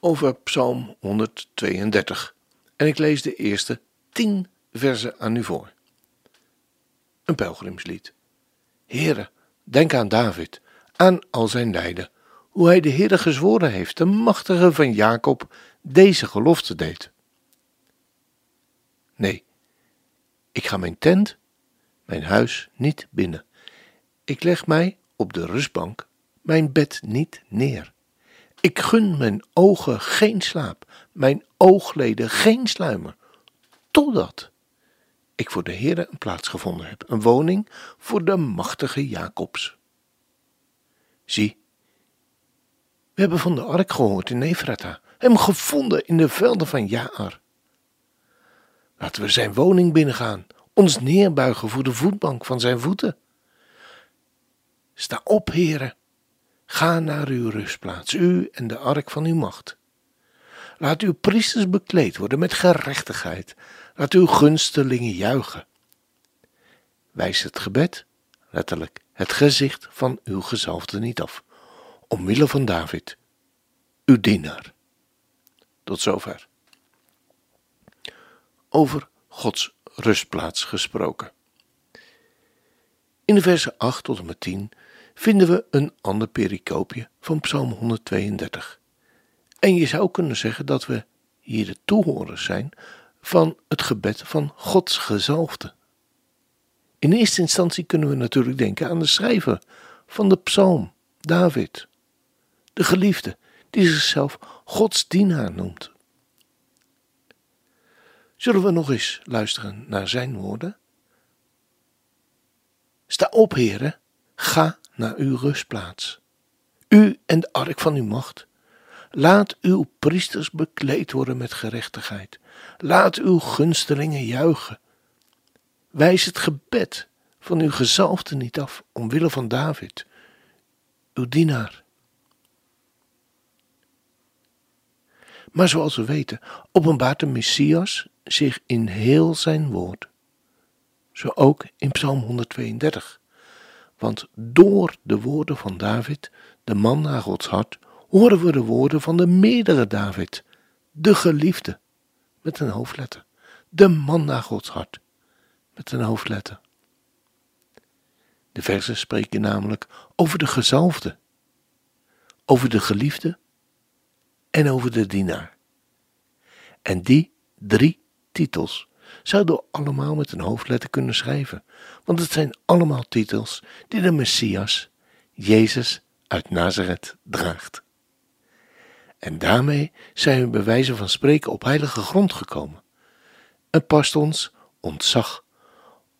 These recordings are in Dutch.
over Psalm 132. En ik lees de eerste tien versen aan u voor. Een pelgrimslied. Heere, denk aan David, aan al zijn lijden, hoe hij de Heere gezworen heeft, de machtige van Jacob, deze gelofte deed. Nee, ik ga mijn tent, mijn huis niet binnen. Ik leg mij op de rustbank, mijn bed niet neer. Ik gun mijn ogen geen slaap, mijn oogleden geen sluimer, totdat ik voor de Heere een plaats gevonden heb, een woning voor de machtige Jacobs. Zie, we hebben van de ark gehoord in Efrata, hem gevonden in de velden van Jaar. Laten we zijn woning binnengaan, ons neerbuigen voor de voetbank van zijn voeten. Sta op, heren, Ga naar uw rustplaats, u en de ark van uw macht. Laat uw priesters bekleed worden met gerechtigheid. Laat uw gunstelingen juichen. Wijs het gebed, letterlijk het gezicht van uw gezalfde niet af, omwille van David, uw dienaar. Tot zover. Over Gods rustplaats gesproken. In de versen 8 tot en met 10 vinden we een ander pericoopje van Psalm 132. En je zou kunnen zeggen dat we hier de toehoorders zijn van het gebed van Gods gezalfde. In eerste instantie kunnen we natuurlijk denken aan de schrijver van de psalm, David, de geliefde, die zichzelf Gods dienaar noemt. Zullen we nog eens luisteren naar zijn woorden? Sta op, heren, ga naar uw rustplaats. U en de ark van uw macht. Laat uw priesters bekleed worden met gerechtigheid. Laat uw gunstelingen juichen. Wijs het gebed van uw gezalfde niet af, omwille van David, uw dienaar. Maar zoals we weten, openbaart de Messias zich in heel zijn woord. Zo ook in Psalm 132. Want door de woorden van David, de man naar Gods hart, horen we de woorden van de meerdere David, de geliefde, met een hoofdletter. De man naar Gods hart, met een hoofdletter. De versen spreken namelijk over de gezalfde, over de geliefde en over de dienaar. En die drie titels zouden we allemaal met een hoofdletter kunnen schrijven, want het zijn allemaal titels die de Messias, Jezus uit Nazareth, draagt. En daarmee zijn we bij wijze van spreken op heilige grond gekomen. Het past ons ontzag,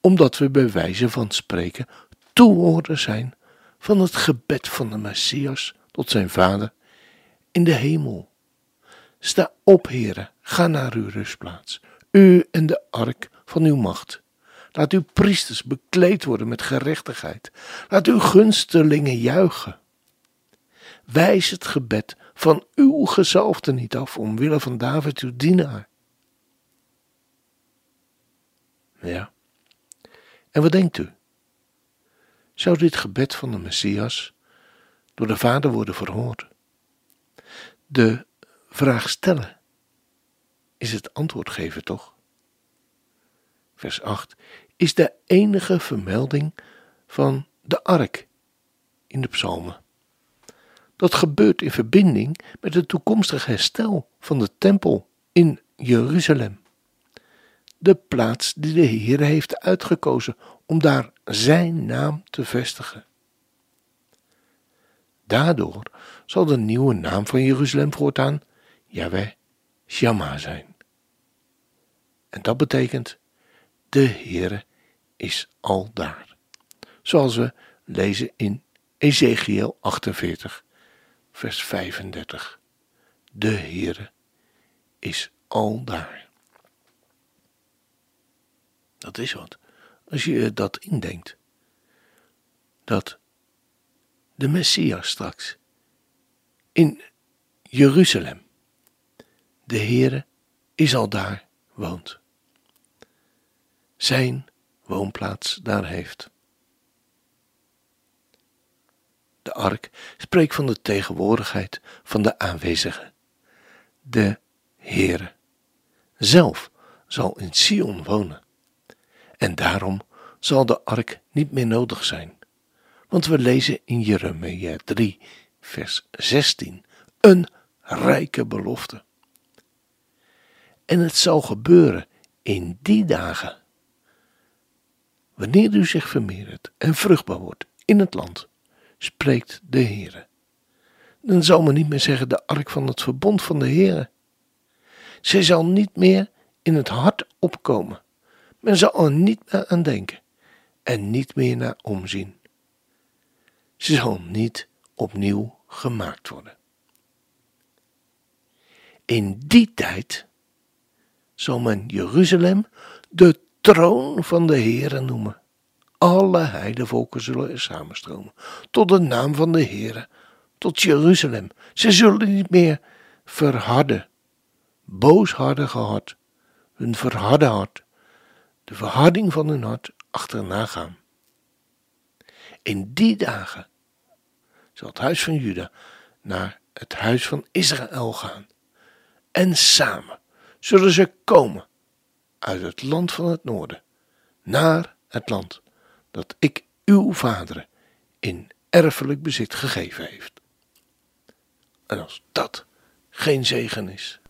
omdat we bij wijze van spreken toehoorder zijn van het gebed van de Messias tot zijn Vader in de hemel. Sta op, heren, ga naar uw rustplaats u en de ark van uw macht. Laat uw priesters bekleed worden met gerechtigheid. Laat uw gunstelingen juichen. Wijs het gebed van uw gezalfde niet af, omwille van David uw dienaar. Ja. En wat denkt u? Zou dit gebed van de Messias door de Vader worden verhoord? De vraag stellen is het antwoord geven, toch? Vers 8 is de enige vermelding van de ark in de psalmen. Dat gebeurt in verbinding met het toekomstig herstel van de tempel in Jeruzalem. De plaats die de Heer heeft uitgekozen om daar zijn naam te vestigen. Daardoor zal de nieuwe naam van Jeruzalem voortaan Yahweh Shammah zijn. En dat betekent, de Heere is al daar. Zoals we lezen in Ezekiel 48, vers 35. De Heere is al daar. Dat is wat, als je dat indenkt. Dat de Messias straks in Jeruzalem, de Heere is al daar woont. Zijn woonplaats daar heeft. De ark spreekt van de tegenwoordigheid van de aanwezige, de Heere. Zelf zal in Sion wonen. En daarom zal de ark niet meer nodig zijn. Want we lezen in Jeremia 3, vers 16, een rijke belofte. En het zal gebeuren in die dagen, wanneer u zich vermeerdert en vruchtbaar wordt in het land, spreekt de Heere. Dan zal men niet meer zeggen de ark van het verbond van de Heere. Zij zal niet meer in het hart opkomen. Men zal er niet meer aan denken en niet meer naar omzien. Ze zal niet opnieuw gemaakt worden. In die tijd zal men Jeruzalem de troon van de Heere noemen. Alle heidevolken zullen samenstromen tot de naam van de Heere, tot Jeruzalem. Ze zullen niet meer verharden, booshardige hart, hun verharde hart, de verharding van hun hart achterna gaan. In die dagen zal het huis van Juda naar het huis van Israël gaan. En samen zullen ze komen uit het land van het noorden naar het land dat ik uw vaderen in erfelijk bezit gegeven heeft. En als dat geen zegen is.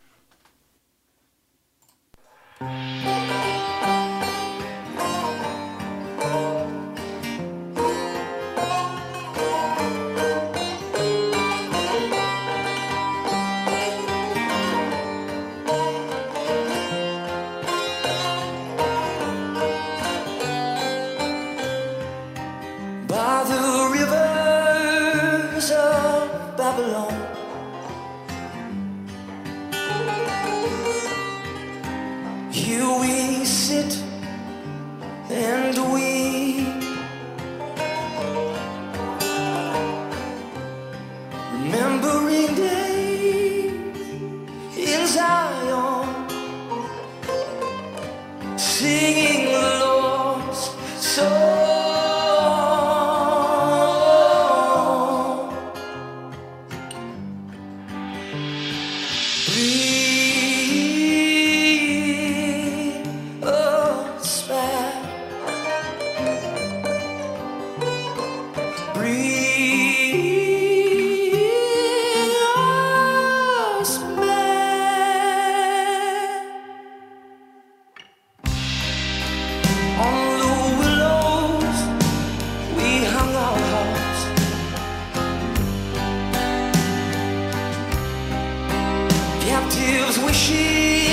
was wishing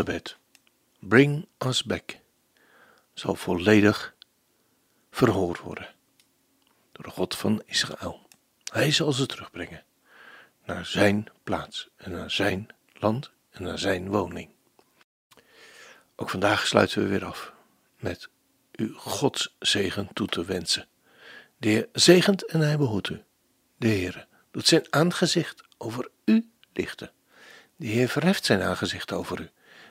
gebed, bring us back, zal volledig verhoord worden door de God van Israël. Hij zal ze terugbrengen naar zijn plaats en naar zijn land en naar zijn woning. Ook vandaag sluiten we weer af met u Gods zegen toe te wensen. De Heer zegent en hij behoedt u. De Heer doet zijn aangezicht over u lichten. De Heer verheft zijn aangezicht over u